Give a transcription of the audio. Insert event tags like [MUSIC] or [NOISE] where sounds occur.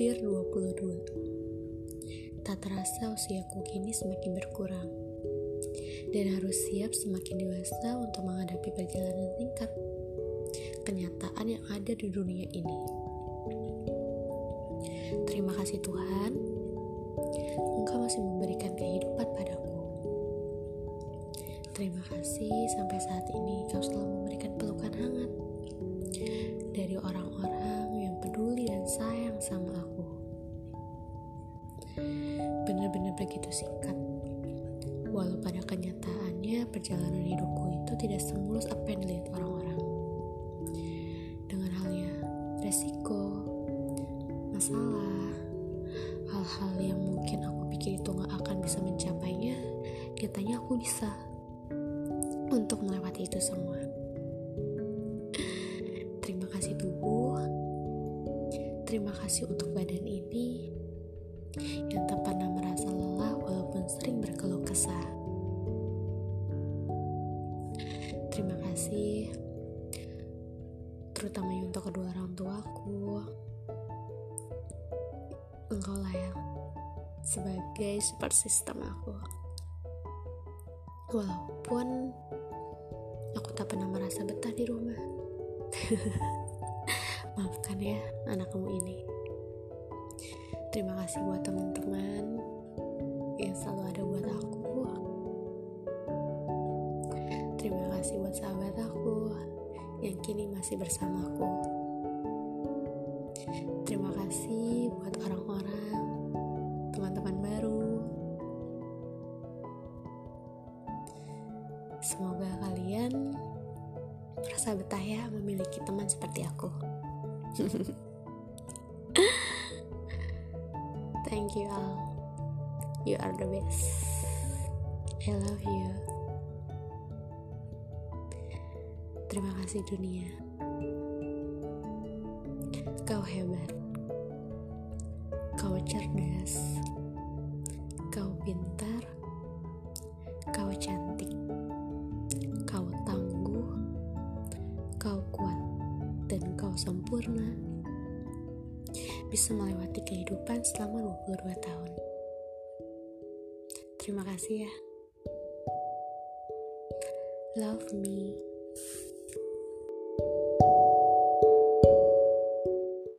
Dear 22 Tak terasa usiaku kini semakin berkurang. Dan harus siap semakin dewasa untuk menghadapi perjalanan tingkat Kenyataan yang ada di dunia ini. Terima kasih Tuhan. Engkau masih memberikan kehidupan padaku. Terima kasih sampai saat ini kau selalu Benar-benar begitu singkat. Walau pada kenyataannya perjalanan hidupku itu tidak semulus apa yang dilihat orang-orang. Dengan halnya resiko, masalah, hal-hal yang mungkin aku pikir itu gak akan bisa mencapainya, nyatanya aku bisa untuk melewati itu semua. Terima kasih tubuh, terima kasih untuk badan ini yang tak pernah merasa lelah walaupun sering berkeluh kesah. Terima kasih terutama untuk kedua orang tuaku. Engkau layak sebagai support system aku. Walaupun aku tak pernah merasa betah di rumah. [LAUGHS] Maafkan ya anakmu ini. Terima kasih buat teman-teman yang selalu ada buat aku. Terima kasih buat sahabat aku yang kini masih bersamaku. Terima kasih buat orang-orang, teman-teman baru. Semoga kalian merasa betah ya memiliki teman seperti aku. [LAUGHS] Thank you all. You are the best. I love you. Terima kasih dunia. Kau hebat. Kau cerdas. Kau pintar. Kau cantik. Kau tangguh. Kau kuat dan kau sempurna bisa melewati kehidupan selama 22 tahun. Terima kasih ya. Love me.